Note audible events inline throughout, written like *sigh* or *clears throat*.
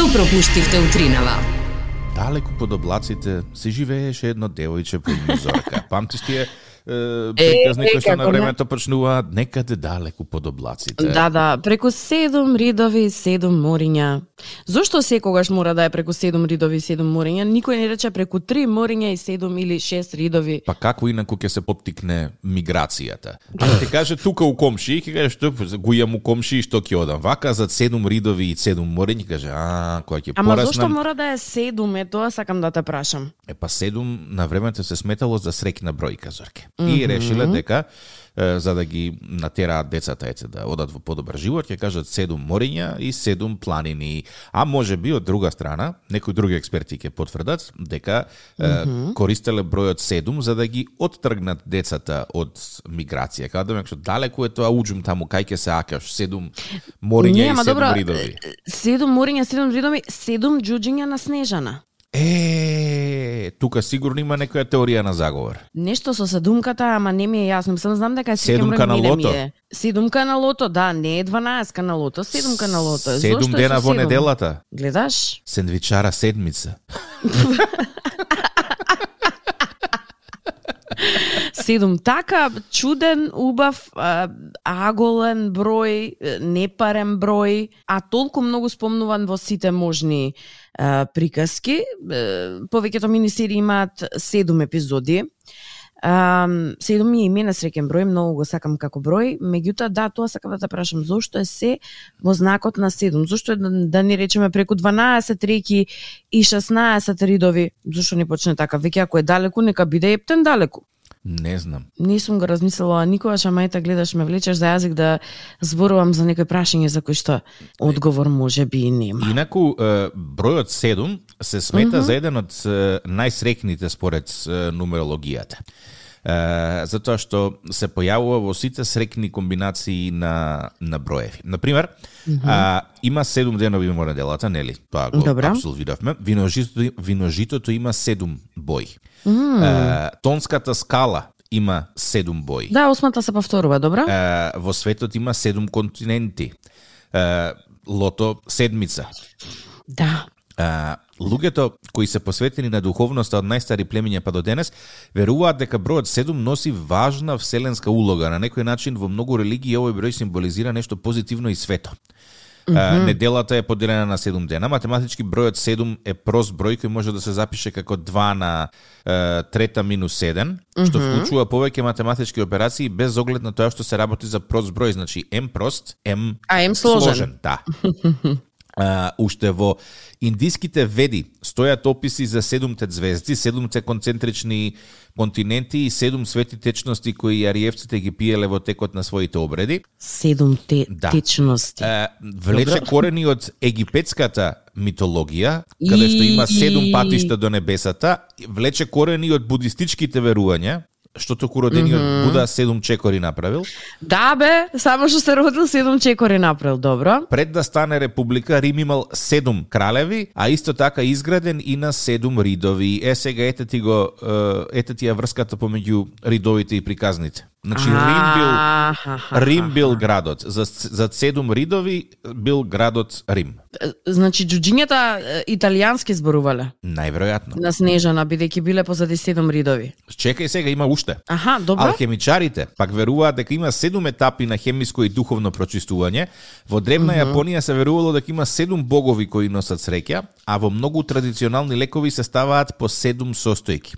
Што пропуштивте утринава? Далеку под облаците се живееше едно девојче по име Зорка. Памтиш е, приказни кои што на времето почнуваат некаде далеку под облаците. Да, да, преку седум ридови и седум мориња. Зошто секогаш мора да е преку седум ридови и седум мориња? Никој не рече преку три мориња и седум или шест ридови. Па како инаку ќе се поттикне миграцијата? Ако ти каже тука у комши, ќе каже што го имам у комши што ќе одам. Вака за седум ридови и седум мориња каже, а, која ќе Ама пораснам. зошто мора да е седум? Е, тоа сакам да те прашам. Е па седум на времето се сметало за срекна бројка зорке. И решиле дека за да ги натераат децата ете да одат во подобар живот, ќе кажат седум мориња и седум планини. А може би од друга страна, некои други експерти ќе потврдат дека е, користеле бројот седум за да ги оттргнат децата од миграција. Каде што далеку е тоа уџум таму кај ќе се акаш седум мориња и ама седум добро, ридови. Седум мориња, седум ридови, седум џуџиња на Снежана. Е, тука сигурно има некоја теорија на заговор. Нешто со седумката, ама не ми е јасно. Само знам дека Седумка на лото? Седумка на лото, да, не е 12 на лото, седумка на лото. Седум Зошто дена во неделата. Гледаш? Сендвичара седмица. Седум така чуден, убав, аголен број, непарен број, а толку многу спомнуван во сите можни а, приказки. Повеќето минисери имаат седум епизоди. Седум ми е име на среќен број, многу го сакам како број, меѓутоа да, тоа сакам да те прашам, зошто е се во знакот на седум? Зошто е да, да не речеме преку 12 реки и 16 ридови? Зошто не почне така? Веќе ако е далеку, нека биде ептен далеку. Не знам. Не сум го размислила никогаш, ама ета гледаш ме влечеш за јазик да зборувам за некои прашање за кои што одговор може би и нема. Инаку, бројот 7 се смета за еден од најсрекните според нумерологијата. Е, затоа што се појавува во сите срекни комбинации на, на броеви. Например, а, има 7 денови во неделата, нели? Тоа го Добра. абсолвиравме. Виножитото, виножитото има 7 бои. Е, тонската скала има 7 бои. Да, осмата се повторува, добра? Е, во светот има 7 континенти. Е, лото седмица. Да. А, луѓето кои се посветени на духовноста од најстари племиња па до денес, веруваат дека бројот 7 носи важна вселенска улога. На некој начин во многу религии овој број символизира нешто позитивно и свето. А, неделата е поделена на 7 дена. Математички бројот 7 е прост број кој може да се запише како 2 на е, трета минус 7, што вклучува повеќе математички операции без оглед на тоа што се работи за прост број, значи m прост, m А М сложен. да. *laughs* А, уште во индиските веди стојат описи за седумте звезди, седумте концентрични континенти и седум свети течности кои ариевците ги пиеле во текот на своите обреди. Седум те, Да. течности. Е, влече Добро. корени од египетската митологија, каде што има седум патишта до небесата, влече корени од будистичките верувања, што току родениот Буда седум чекори направил. Да бе, само што се родил седум чекори направил, добро. Пред да стане република, Рим имал седум кралеви, а исто така изграден и на седум ридови. Е, сега ете ти го, ете ти ја врската помеѓу ридовите и приказните. Значи, Рим бил. Рим бил градот. За, за седум ридови бил градот Рим. Значи, джуджињата е, италијански зборувале Најверојатно. на Снежана, бидејќи биле позади седум ридови. Чекај сега, има уште. Аха, добро. Алхемичарите пак веруваат дека има седум етапи на хемиско и духовно прочистување. Во древна Јапонија се верувало дека има седум богови кои носат среќа, а во многу традиционални лекови се ставаат по седум состојки.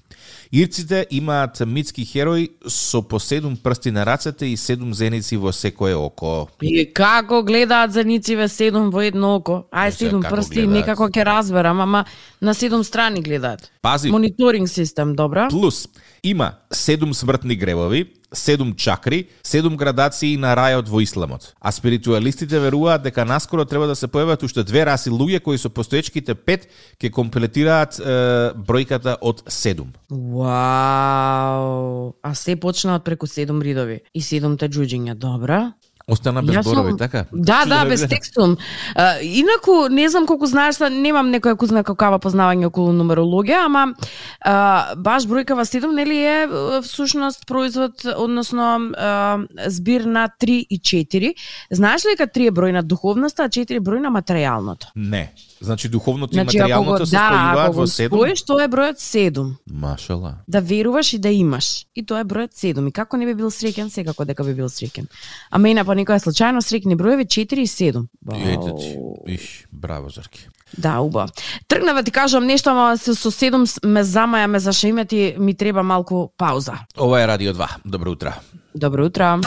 Ирците имаат митски херои со по седум прсти на рацете и седум зеници во секое око. И како гледаат зенициве седум во едно око? Ај Е, сега, седум прсти, гледаат? некако ќе разберам, ама на седум страни гледаат. Пази, Мониторинг систем, добра? Плюс, има седум смртни гребови, седум чакри, седум градации на рајот во исламот. А спиритуалистите веруваат дека наскоро треба да се појават уште две раси луѓе кои со постоечките пет ќе комплетираат е, бројката од седум. Вау! А се почна од преку седум ридови и седумте джуџиња, добра? Остана без Јас сум- така? Да, да, без текстум. А, инаку, не знам колку знаеш, са, немам некоја кузна какава познавање околу нумерологија, ама а, баш бројкава 7, нели е всушност производ, односно а, збир на 3 и 4. Знаеш ли дека 3 е број на духовноста, а 4 е број на материјалното? Не. Значи духовното и Значи, го, материјалното се да, спојуваат го во 7? споиш, тоа е бројот 7. Машала. Да веруваш и да имаш. И тоа е бројот 7. И како не би бил среќен, секако дека би бил среќен. Ама и на по некоја случајно среќни броеви 4 и 7. Ете ти. Иш, браво, Зорки. Да, уба. Тргнава ти кажам нешто, ама со, со 7 с- ме замаја, ме зашеме ти, ми треба малку пауза. Ова е Радио 2. Добро утро. Добро утро.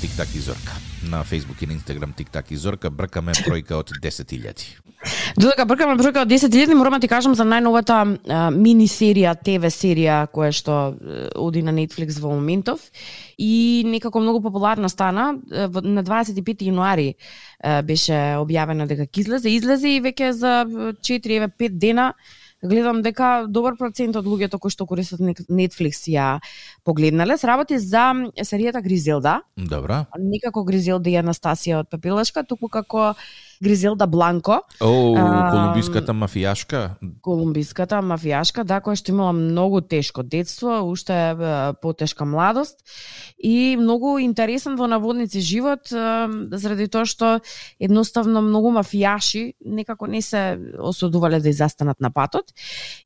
Тик-так и Зорка. На Facebook и на Instagram TikTok и Зорка бркаме бројка од 10.000. Додека бркаме бројка од 10.000, морам да ти кажам за најновата а, мини серија, ТВ серија која што оди на Netflix во моментов и некако многу популарна стана. На 25 јануари беше објавено дека ќе излезе, излезе и веќе за 4 еве 5 дена гледам дека добар процент од луѓето кои што користат Net- Netflix ја погледнале. Се работи за серијата Гризелда, Добра. никако Гризелда и Анастасија од Пепелашка, туку како Гризелда Бланко, О, колумбиската мафијашка. колумбиската мафијашка, да, која што имала многу тешко детство, уште е, потешка младост и многу интересен во наводници живот, заради тоа што едноставно многу мафијаши некако не се осудувале да изастанат на патот.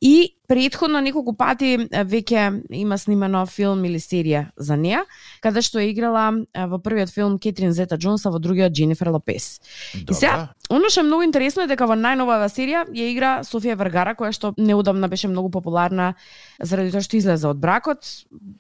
И предходно неколку пати веќе има снимано филм или серија за неа, каде што е играла во првиот филм Кетрин Зета Джонс, а во другиот Дженифер Лопес. И сега, Добра. Оно што е многу интересно е дека во најновава серија ја игра Софија Вергара, која што неудамна беше многу популарна заради тоа што излезе од бракот,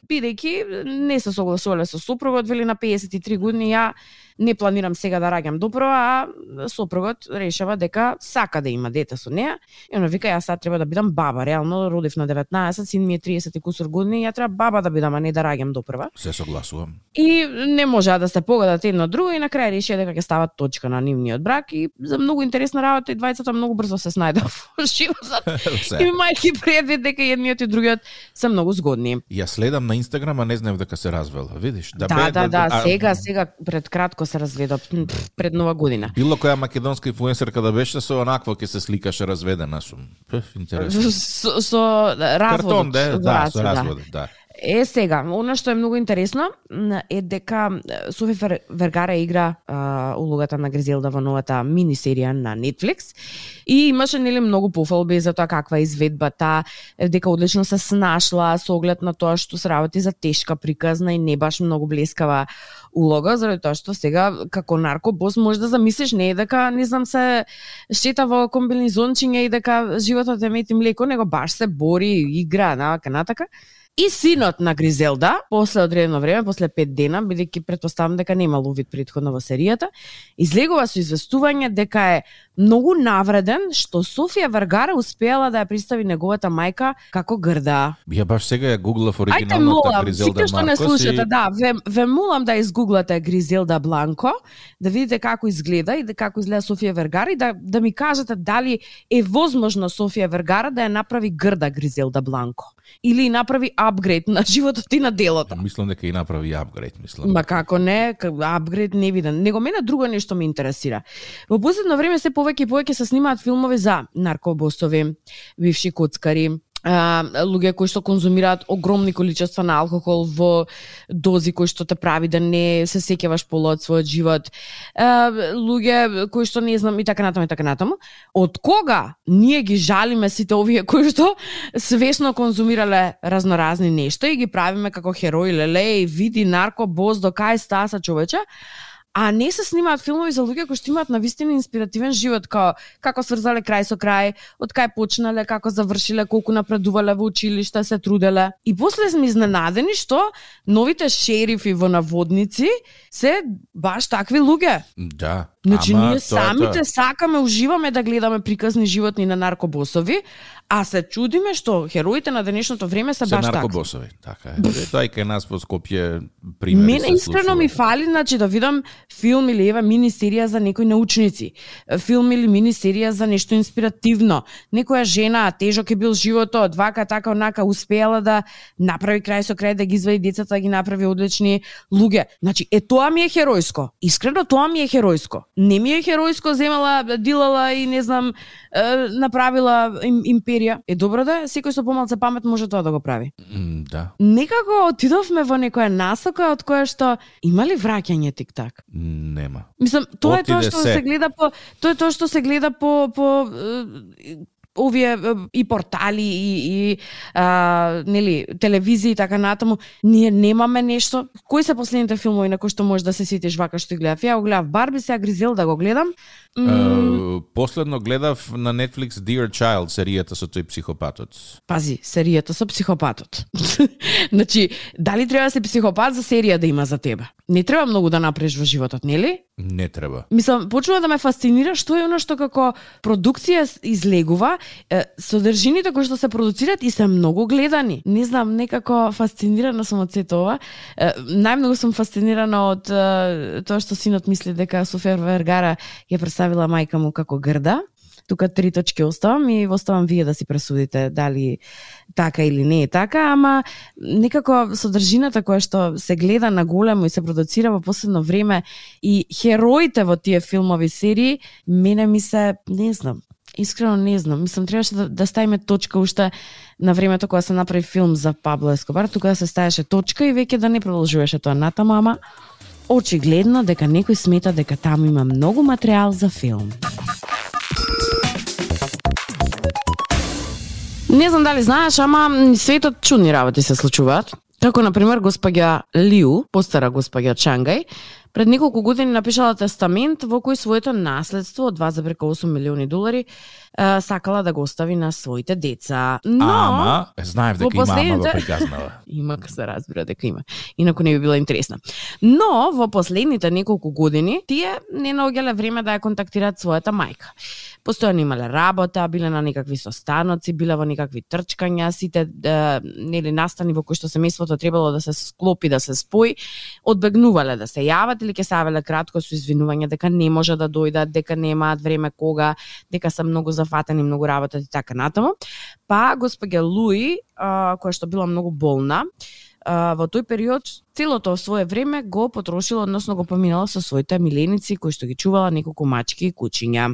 бидејќи не се согласувале со сопругот, вели на 53 години ја не планирам сега да раѓам допро, а сопругот решава дека сака да има дете со неа. И она вика јас сега треба да бидам баба, реално родив на 19, син ми е 30 и кусур години, ја треба баба да бидам, а не да раѓам допрва. Се согласувам. И не можеа да се погодат едно друго и на крај решија дека ќе стават точка на нивниот брак и за многу интересна работа и двајцата многу брзо се снајдоа во *laughs* животот. И *laughs* Се. мајки предвид дека едниот и другиот се многу згодни. Ја следам на Инстаграм, а не знаев дека се развела. Видиш? Да, бе, да, да, а, сега, сега пред кратко се разведов, пред нова година. Било која македонска инфлуенсерка да беше со онакво ќе се сликаше разведена сум. Пф, интересно. Со, со разводот. Картон, да, да, со разводот, да. Е, сега, она што е многу интересно е дека Софи Вергара игра а, улогата на Гризелда во новата мини серија на Netflix и имаше нели многу пофалби за тоа каква е изведбата, дека одлично се снашла со оглед на тоа што се работи за тешка приказна и не баш многу блескава улога, заради тоа што сега како наркобос може да замислиш не е дека не знам се шета во комбинизончиња и дека животот е мет и млеко, него баш се бори, игра, навака натака. И синот на Гризелда, после одредено време, после пет дена, бидејќи предпоставам дека нема увид предходно во серијата, излегува со известување дека е многу навреден што Софија Варгара успеала да ја представи неговата мајка како грда. Ја баш сега ја гуглав оригиналната молам, Гризелда сите што не Маркос слушате, и... да, ве, ве молам да изгуглате Гризелда Бланко, да видите како изгледа и да како изгледа Софија Вергара и да, да ми кажете дали е возможно Софија Вергара да ја направи грда Гризелда Бланко или направи апгрейд на животот и на делото. Мислам дека и направи апгрейд, мислам. Ма како не, апгрейд не виден. Него мене друго нешто ме интересира. Во последно време се повеќе и повеќе се снимаат филмови за наркобосови, бивши коцкари, луѓе кои што конзумираат огромни количества на алкохол во дози кои што те прави да не се сеќаваш пола од својот живот. А, луѓе кои што не знам и така натаму и така натаму. Од кога ние ги жалиме сите овие кои што свесно конзумирале разноразни нешта и ги правиме како херои, леле, и види нарко боз до кај стаса човече, а не се снимаат филмови за луѓе кои што имаат навистина инспиративен живот, као како сврзале крај со крај, од кај почнале, како завршиле, колку напредувале во училиште, се труделе. И после сме изненадени што новите шерифи во наводници се баш такви луѓе. Да. Значи Ама, ние самите тоа. сакаме, уживаме да гледаме приказни животни на наркобосови, а се чудиме што хероите на денешното време се, Се баш така. наркобосови, така е. Тоа и кај нас во Скопје примери Мене искрено ми фали значи да видам филм или ева мини серија за некои научници, филм или мини серија за нешто инспиративно. Некоја жена, тежок е бил животот, вака така онака успеала да направи крај со крај да ги извади децата, да ги направи одлични луѓе. Значи е тоа ми е херојско. Искрено тоа ми е херојско. Не ми е херојско земала, дилала и не знам направила им, империја. Е добро да секој со помалце памет може тоа да го прави М, Да, некако отидовме во некоја насока од која што има ли враќање тик-так? нема. Мислам, тоа е тоа Отиде што се. се гледа по тоа е тоа што се гледа по по овие и портали и и а, нели телевизија и така натаму ние немаме нешто кои се последните филмови на кои што можеш да се сетиш вака што ги гледав ја го гледав Барби сега Гризел да го гледам Е, Последно гледав на Netflix Dear Child, серијата со тој психопатот. Пази, серијата со психопатот. *laughs* значи, дали треба да си психопат за серија да има за тебе? Не треба многу да направиш во животот, нели? Не треба. Мислам, почнува да ме фасцинира што е оно што како продукција излегува, е, содржините кои што се продуцираат и се многу гледани. Не знам, некако фасцинирана сум од сето ова. Е, најмногу сум фасцинирана од е, тоа што синот мисли дека София Вергара ја представила мајка му како грда. Тука три точки оставам и оставам вие да си пресудите дали така или не е така, ама некако содржината која што се гледа на големо и се продуцира во последно време и хероите во тие филмови серии, мене ми се, не знам, искрено не знам, мислам требаше да, да ставиме точка уште на времето кога се направи филм за Пабло Ескобар, тука да се ставеше точка и веќе да не продолжуваше тоа натаму, ама очигледно дека некој смета дека таму има многу материјал за филм. Не знам дали знаеш, ама светот чудни работи се случуваат. Како, например, госпоѓа Лиу, постара госпоѓа Чангај, пред неколку години напишала тестамент во кој своето наследство од 2,8 милиони долари е, сакала да го остави на своите деца. Но, Ама, знаев дека во има ама последните- приказнава. *laughs* Има ка се разбира дека има. Инаку не би била интересна. Но во последните неколку години тие не наоѓале време да ја контактираат својата мајка. Постојано имале работа, биле на некакви состаноци, биле во некакви трчкања, сите е, нели настани во кои што семејството требало да се склопи, да се спои, одбегнувале да се јават или ќе се јавеле кратко со извинување дека не може да дојдат, дека немаат време кога, дека се многу зафатени, многу работат и така натаму. Па госпоѓа Луи, која што била многу болна, а, во тој период целото свое време го потрошила, односно го поминала со своите миленици кои што ги чувала неколку мачки и кучиња.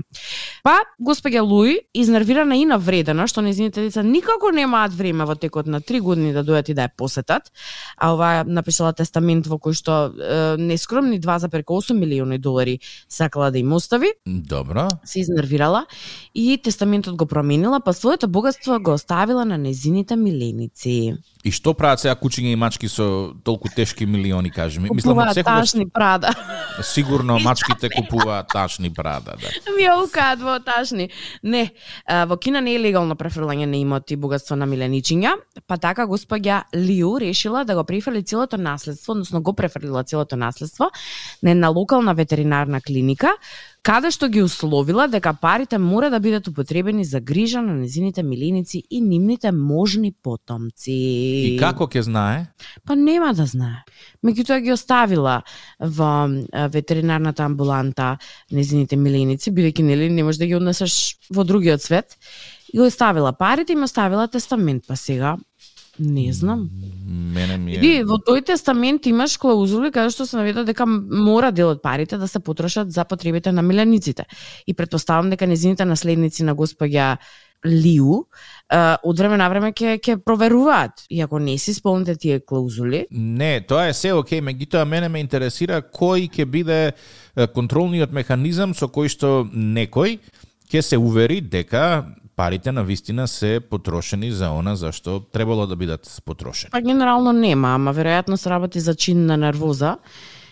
Па, господја Луи, изнервирана и навредена, што незините деца никако немаат време во текот на три години да дојдат и да ја посетат, а оваа напишала тестамент во кој што е, нескромни 2,8 милиони долари сакала да им остави, Добро. се изнервирала и тестаментот го променила, па своето богатство го оставила на незините миленици. И што прават сега кучиња и мачки со толку тешки милиони, кажи ми? Мислам, Купуваат секогаш ташни прада. сигурно *laughs* мачките купуваат ташни брада, да. Ми ја укаат во ташни. Не, во Кина не е легално префрлање на имоти богатство на миленичиња, па така господја Лиу решила да го префрли целото наследство, односно го префрлила целото наследство на една локална ветеринарна клиника, каде што ги условила дека парите мора да бидат употребени за грижа на незините миленици и нивните можни потомци. И како ќе знае? Па нема да знае. Меѓутоа ги оставила во ветеринарната амбуланта незините миленици, бидејќи нели не можеш да ги однесеш во другиот свет. И го оставила парите и ми оставила тестамент, па сега не знам. Мене ми е... во тој тестамент имаш клаузули каде што се наведа дека мора дел од парите да се потрошат за потребите на милениците. И претпоставам дека незините наследници на господја Лиу од време на време ќе ќе проверуваат. И ако не си исполните тие клаузули, Не, тоа е се окей, меѓутоа мене ме интересира кој ќе биде контролниот механизам со кој што некој ќе се увери дека парите на вистина се потрошени за она за што требало да бидат потрошени. па генерално нема, ама веројатно се работи за чин на нервоза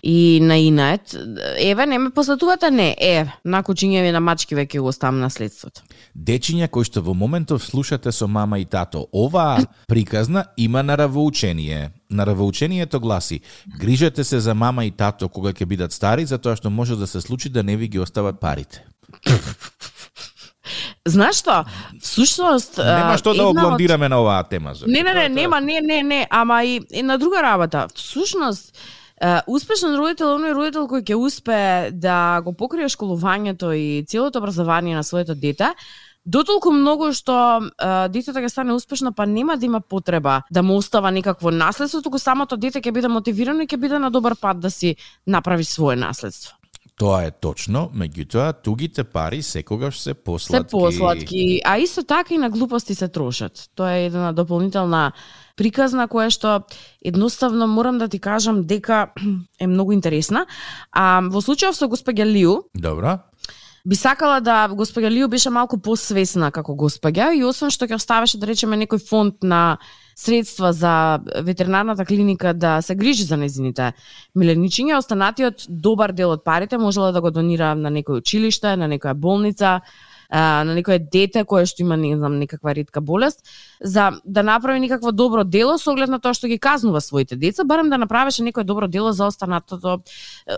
и на инет. Еве, не ме посетувате? Не, е, на кучињеви на мачки веќе го оставам наследството. Дечиња кои што во моментов слушате со мама и тато, оваа приказна има наравоучение. Наравоучението гласи: грижете се за мама и тато кога ќе бидат стари, затоа што може да се случи да не ви ги остават парите. *laughs* Знаеш што? Всушност Нема што да обландираме на оваа тема. Зори. Не, не, не, нема, не, не, не, ама и, и на друга работа. Всушност, успешен родител е оној родител кој ќе успее да го покрие школувањето и целото образование на своето дете, Дотолку многу што а, детето ќе стане успешно, па нема да има потреба да му остава никакво наследство, туку самото дете ќе биде мотивирано и ќе биде на добар пат да си направи свое наследство. Тоа е точно, меѓутоа тугите пари секогаш се посладки. Се посладки, а исто така и на глупости се трошат. Тоа е една дополнителна приказна која што едноставно морам да ти кажам дека *clears throat* е многу интересна. А во случајов со госпоѓа Лиу, Добро би сакала да госпоѓа Лио беше малку посвесна како госпоѓа и освен што ќе оставаше да речеме некој фонд на средства за ветеринарната клиника да се грижи за незините миленичиња, останатиот добар дел од парите можела да го донира на некој училиште, на некоја болница, а, на некое дете кое што има не знам некаква ретка болест, за да направи некакво добро дело со оглед на тоа што ги казнува своите деца, барем да направеше некое добро дело за останатото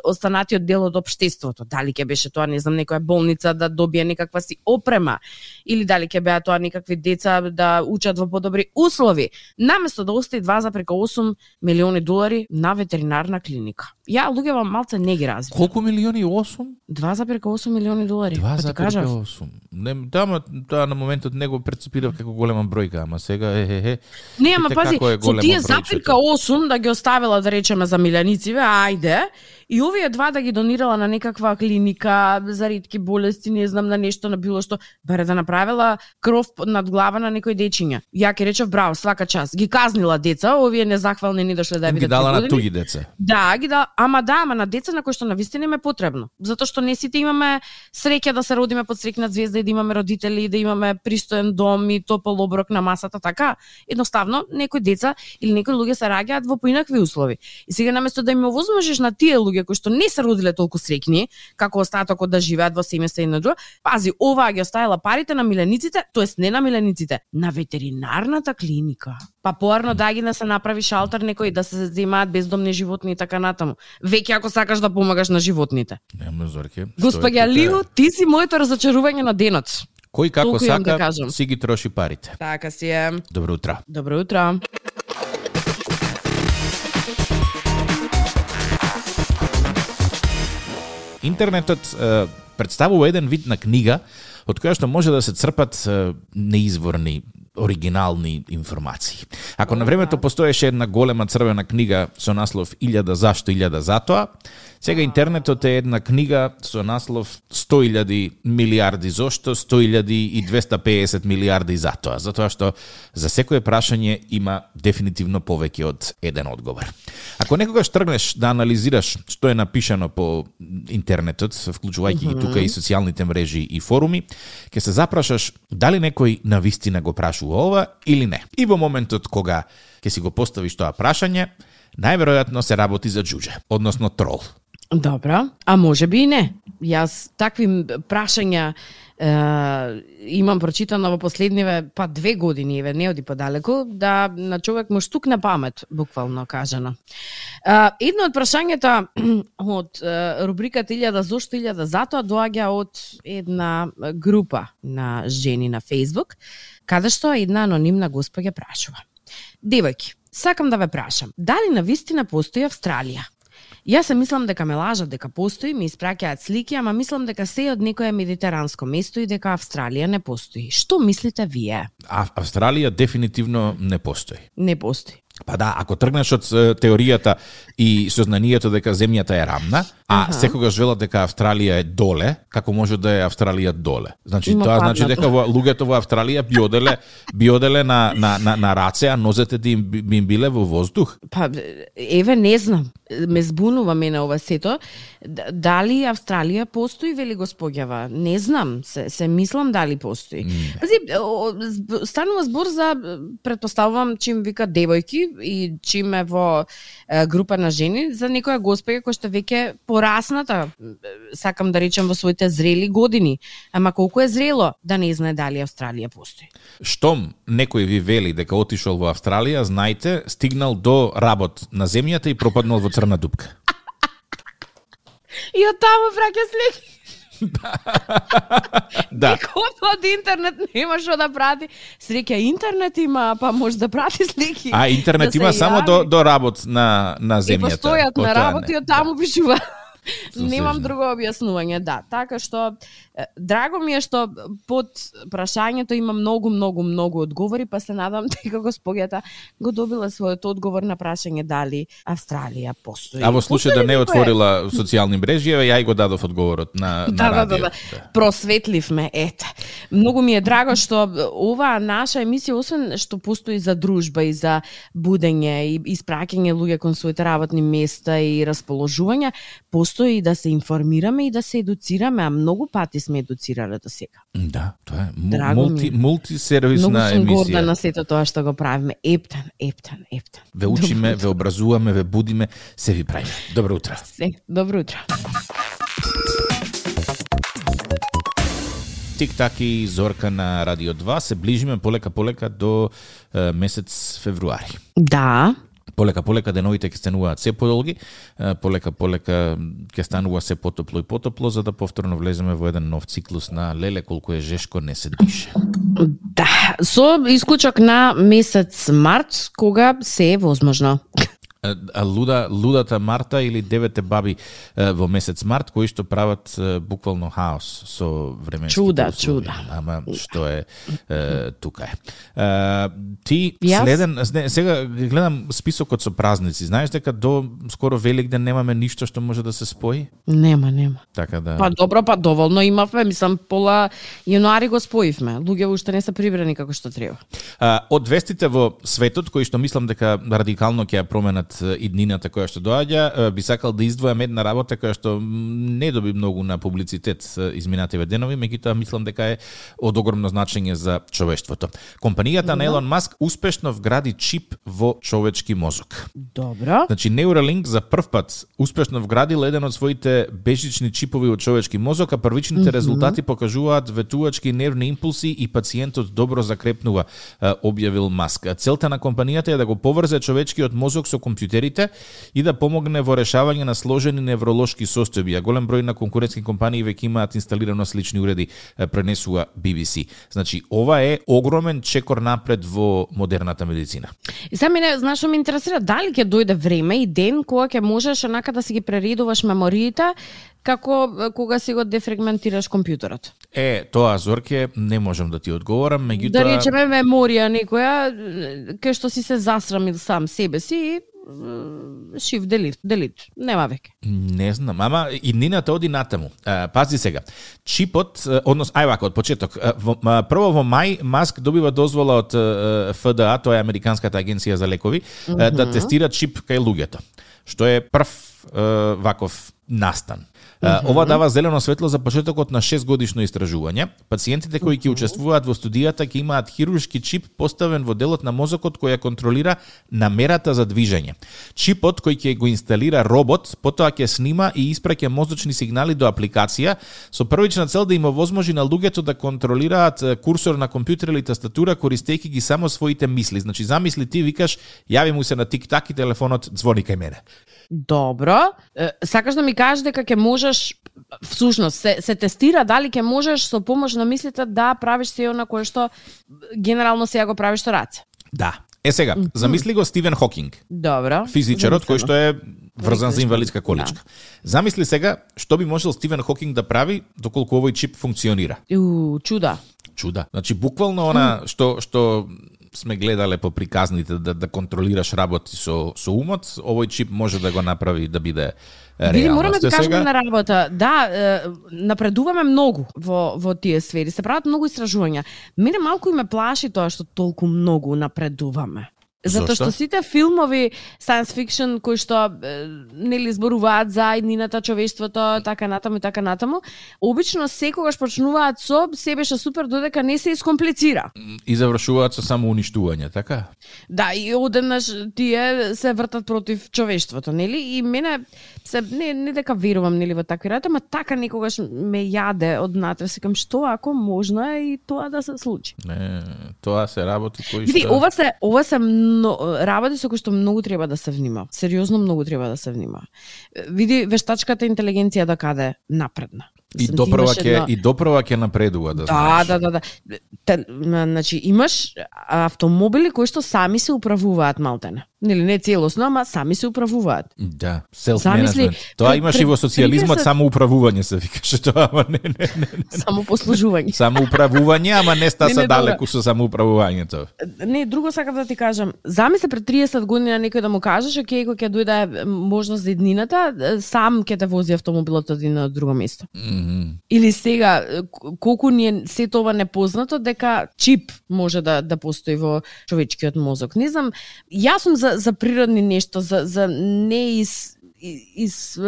останатиот дел од општеството. Дали ќе беше тоа, не знам, некоја болница да добие некаква си опрема или дали ќе беа тоа некакви деца да учат во подобри услови, наместо да остави 2,8 милиони долари на ветеринарна клиника. Ја луѓето малце не ги разбирам. Колку милиони? 8? 2,8 милиони долари. па ти кажав. 2,8. Не, тама, тоа на моментот не го прецепирав како голема бројка, ама сега е, е, е. Не, ама пази, со тие запирка 8 да ги оставила да речеме за милјанициве, ајде, и овие два да ги донирала на некаква клиника за ретки болести, не знам, на нешто, на било што, баре да направила кров над глава на некој дечиња. Ја ќе речев браво, свака час. Ги казнила деца, овие незахвални не дошле да ја Ги видат дала на туги деца. Да, ги да, ама да, ама на деца на кои што навистина им е потребно. Затоа што не сите имаме среќа да се родиме под среќна звезда и да имаме родители и да имаме пристоен дом и топол оброк на масата, така. Едноставно, некои деца или некои луѓе се раѓаат во поинакви услови. И сега наместо да им овозможиш на тие луѓе кои што не се родиле толку среќни, како остатокот да живеат во семејство и на друго, пази, оваа ги оставила парите на милениците, тоест не на милениците, на ветеринарната клиника. Па поарно да ги да се направи шалтер некои да се земаат бездомни животни и така натаму. Веќе ако сакаш да помагаш на животните. Нема зорке. Господја Лио, ти си моето разочарување на денот. Кој како толку имам да сака, кажам. си ги троши парите. Така си е. Добро утро. Добро утро. Интернетот е, представува еден вид на книга од која што може да се црпат неизворни оригинални информации. Ако на времето постоеше една голема црвена книга со наслов Илјада зашто, илјада затоа, сега интернетот е една книга со наслов 100.000 милиарди зошто, 100.000 и 250 милиарди затоа, затоа што за секое прашање има дефинитивно повеќе од еден одговор. Ако некогаш тргнеш да анализираш што е напишано по интернетот, вклучувајќи ги тука и социјалните мрежи и форуми, ќе се запрашаш дали некој на вистина го прашува ова или не. И во моментот кога ќе си го поставиш тоа прашање, најверојатно се работи за джуџе, односно трол. Добро, а може би и не. Јас такви прашања е, имам прочитано во последниве па две години, еве не оди подалеку, да на човек му штукне памет, буквално кажано. Е, едно од прашањата *clears throat* од е, рубриката Илјада зошто илјада затоа доаѓа од една група на жени на Facebook, каде што една анонимна господја прашува. Девојки, сакам да ве прашам, дали на вистина постои Австралија? Јас се мислам дека ме лажат дека постои, ми испраќаат слики, ама мислам дека се од некое медитеранско место и дека Австралија не постои. Што мислите вие? А Австралија дефинитивно не постои. Не постои. Па да, ако тргнеш од теоријата и сознанието дека земјата е рамна, а Аха. секогаш велат дека Австралија е доле, како може да е Австралија доле? Значи Има тоа значи дека во, луѓето во Австралија би оделе би оделе на на на, на раце, а нозете да им, би- им биле во воздух. Па, еве, не знам. Ме збунува мене ова сето. Дали Австралија постои, вели господјава? Не знам. Се, се мислам дали постои. Пази, станува збор за, предпоставувам, чим вика девојки, и чим е во група на жени за некоја госпеја која што веќе порасната, сакам да речем во своите зрели години. Ама колку е зрело да не знае дали Австралија постои. Штом некој ви вели дека отишол во Австралија, знајте, стигнал до работ на земјата и пропаднал во црна дупка. *laughs* И од таму враќа слики. *laughs* Да. Некој од интернет нема што да прати. Среќа интернет има, па може да прати слики. А интернет да има само до, до работ на, на И земјата. постојат на работа и од таму пишува. *laughs* Немам друго објаснување, да. Така што драго ми е што под прашањето има многу, многу, многу одговори, па се надам *laughs* дека господјата го добила својот одговор на прашање дали Австралија постои. А во случај да не отворила социјални мрежи, ја и го дадов одговорот на, на Да, да, радио. да, да. Просветливме, ете. Многу ми е драго што оваа наша емисија, освен што постои за дружба и за будење и испраќање луѓе кон своите работни места и расположување, постои и да се информираме и да се едуцираме, а многу пати сме едуцирале до сега. Да, тоа е Драго ми мулти, е. мултисервисна Многу сум горда емисија. на сето тоа што го правиме. Ептан, ептан, ептан. Ве учиме, ве образуваме, ве будиме, се ви правиме. Добро утро. Се, добро утро. Тик-так и Зорка на Радио 2 се ближиме полека полека до е, месец февруари. Да, Полека полека деновите ќе стануваат се подолги, полека полека ќе станува се потопло и потопло за да повторно влеземе во еден нов циклус на леле колку е жешко не се дише. да. Со исклучок на месец март, кога се е возможно. А луда лудата Марта или девете баби во месец март кои што прават буквално хаос со временските Чуда, услови. чуда. Ама што е, е тука е. Ти следен не, сега гледам списокот со празници. Знаеш дека до скоро Великден немаме ништо што може да се спои? Нема, нема. Така да Па добро, па доволно имавме, мислам пола јануари го споивме. Луѓе уште не се прибрани како што треба. А, од вестите во светот, кои што мислам дека радикално ќе ја променат е, иднината која што доаѓа, би сакал да издвојам една работа која што не доби многу на публицитет изминативе денови, меѓутоа мислам дека е од огромно значење за човештвото. Компанијата на Елон Маск успешно вгради чип во човечки мозок. Добро. Значи Neuralink за прв пат успешно вградил еден од своите бежични чипови во човечки мозок, а првичните резултати покажуваат ветувачки нервни импулси и пациентот добро закрепнува, објавил Маск. Целта на компанијата е да го поврзе човечкиот мозок со компјутерите и да помогне во решавање на сложени невролошки состојби, а голем број на конкурентски компании веќе имаат инсталирано слични уреди, пренесува BBC. Значи, ова е огромен чекор напред во модерната медицина. И сега мене, знаеш, ме интересира, дали ќе дојде време и ден кога ќе можеш онака да си ги прередуваш мемориите, како кога си го дефрагментираш компјутерот. Е, тоа Зорке не можам да ти одговорам, меѓутоа Да речеме меморија некоја, кај што си се засрамил сам себе си и е, шив делит, делит. Нема веќе. не знам, ама иднината оди натаму. Пази сега. Чипот, однос ај вака од почеток. прво во мај Маск добива дозвола од ФДА, тоа е Американската агенција за лекови, е, да тестира чип кај луѓето, што е прв ваков настан. Uh, ова дава зелено светло за почетокот на 6 годишно истражување. Пациентите кои ќе учествуваат во студијата ќе имаат хируршки чип поставен во делот на мозокот кој ја контролира намерата за движење. Чипот кој ќе го инсталира робот, потоа ќе снима и испраќа мозочни сигнали до апликација со првична цел да им овозможи на луѓето да контролираат курсор на компјутер или тастатура користејќи ги само своите мисли. Значи замисли ти викаш јави му се на тик-так и телефонот звони кај мене. Добро. Е, Сакаш да ми кажеш дека ќе можеш всушност се, се тестира дали ќе можеш со помош на мислите да правиш се она кое што генерално сега го правиш со раце. Да. Е сега, замисли го Стивен Хокинг, Добро. физичарот кој што е врзан за инвалидска количка. Замисли сега што би можел Стивен Хокинг да прави доколку овој чип функционира. У, чуда. Чуда. Значи буквално она што што сме гледале по приказните да да контролираш работи со со умот, овој чип може да го направи да биде Види, мораме реалност. да кажеме на работа. Да, е, напредуваме многу во, во тие сфери. Се прават многу истражувања. Мене малку и ме плаши тоа што толку многу напредуваме. Затоа Зошто? што сите филмови science fiction кои што нели зборуваат за иднината, човештвото, така натаму и така натаму, обично секогаш почнуваат со се беше супер додека не се искомплицира. И завршуваат со само уништување, така? Да, и одеднаш тие се вртат против човештвото, нели? И мене се не не дека верувам нели во такви работи, ама така некогаш ме јаде од натре, секам што ако можно е и тоа да се случи. Не, тоа се работи кои Види, што... ова се ова се мно, работи со кои што многу треба да се внима. Сериозно многу треба да се внима. Види вештачката интелигенција до каде напредна. И допрва ќе едно- и допрва ќе напредува, да Да, знаеш. да, да, да. Те, м, значи имаш автомобили кои што сами се управуваат малтене. Нели не целосно, ама сами се управуваат. Да, self Замисли, management. Тоа пред- имаш и во социјализмот 30 само управување се викаше тоа, ама не, не, не. Само послужување. Само управување, ама не *laughs* ста Не, се не, далеку со само управувањето. Не, друго сакам да ти кажам. Замисли пред 30 години на некој да му кажеш, окей, кога ќе дојде можност за еднината, сам ќе те вози автомобилот од едно друго место. Мгм. Или сега, колку ни е се тоа непознато дека чип може да да постои во човечкиот мозок. Не знам, јас сум за за природни нешто, за за не из из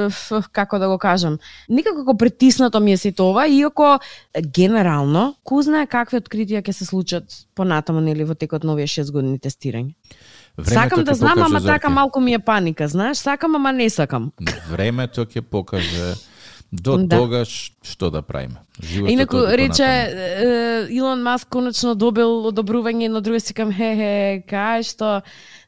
како да го кажам, никако како притиснато ми е се тоа, иако генерално, ку знае какви откритија ќе се случат понатаму нели во текот на овие 6 години тестирање. Времето сакам да знам, ама така малку ми е паника, знаеш, сакам, ама не сакам. Времето ќе покаже до Да. тогаш што да правиме. Животот Инаку рече е, Илон Маск конечно добил одобрување на друга си кам хе хе кај што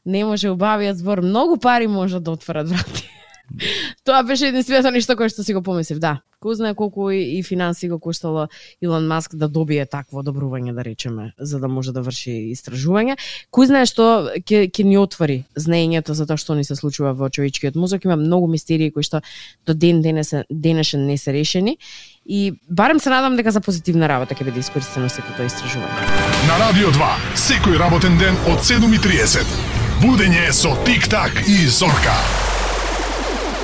не може убавиот збор многу пари може да отворат врати. *laughs* Тоа беше единственото нешто кое што си го помислив, да. Кој знае колку и, и финанси го коштало Илон Маск да добие такво одобрување, да речеме, за да може да врши истражување. Кој знае што ќе ќе ни отвори знаењето за тоа што ни се случува во човечкиот мозок. Има многу мистерии кои што до ден денес денешен не се решени и барем се надам дека за позитивна работа ќе биде искористено сето тоа истражување. На Радио 2, секој работен ден од 7.30. Будење со Тик-так и Зорка.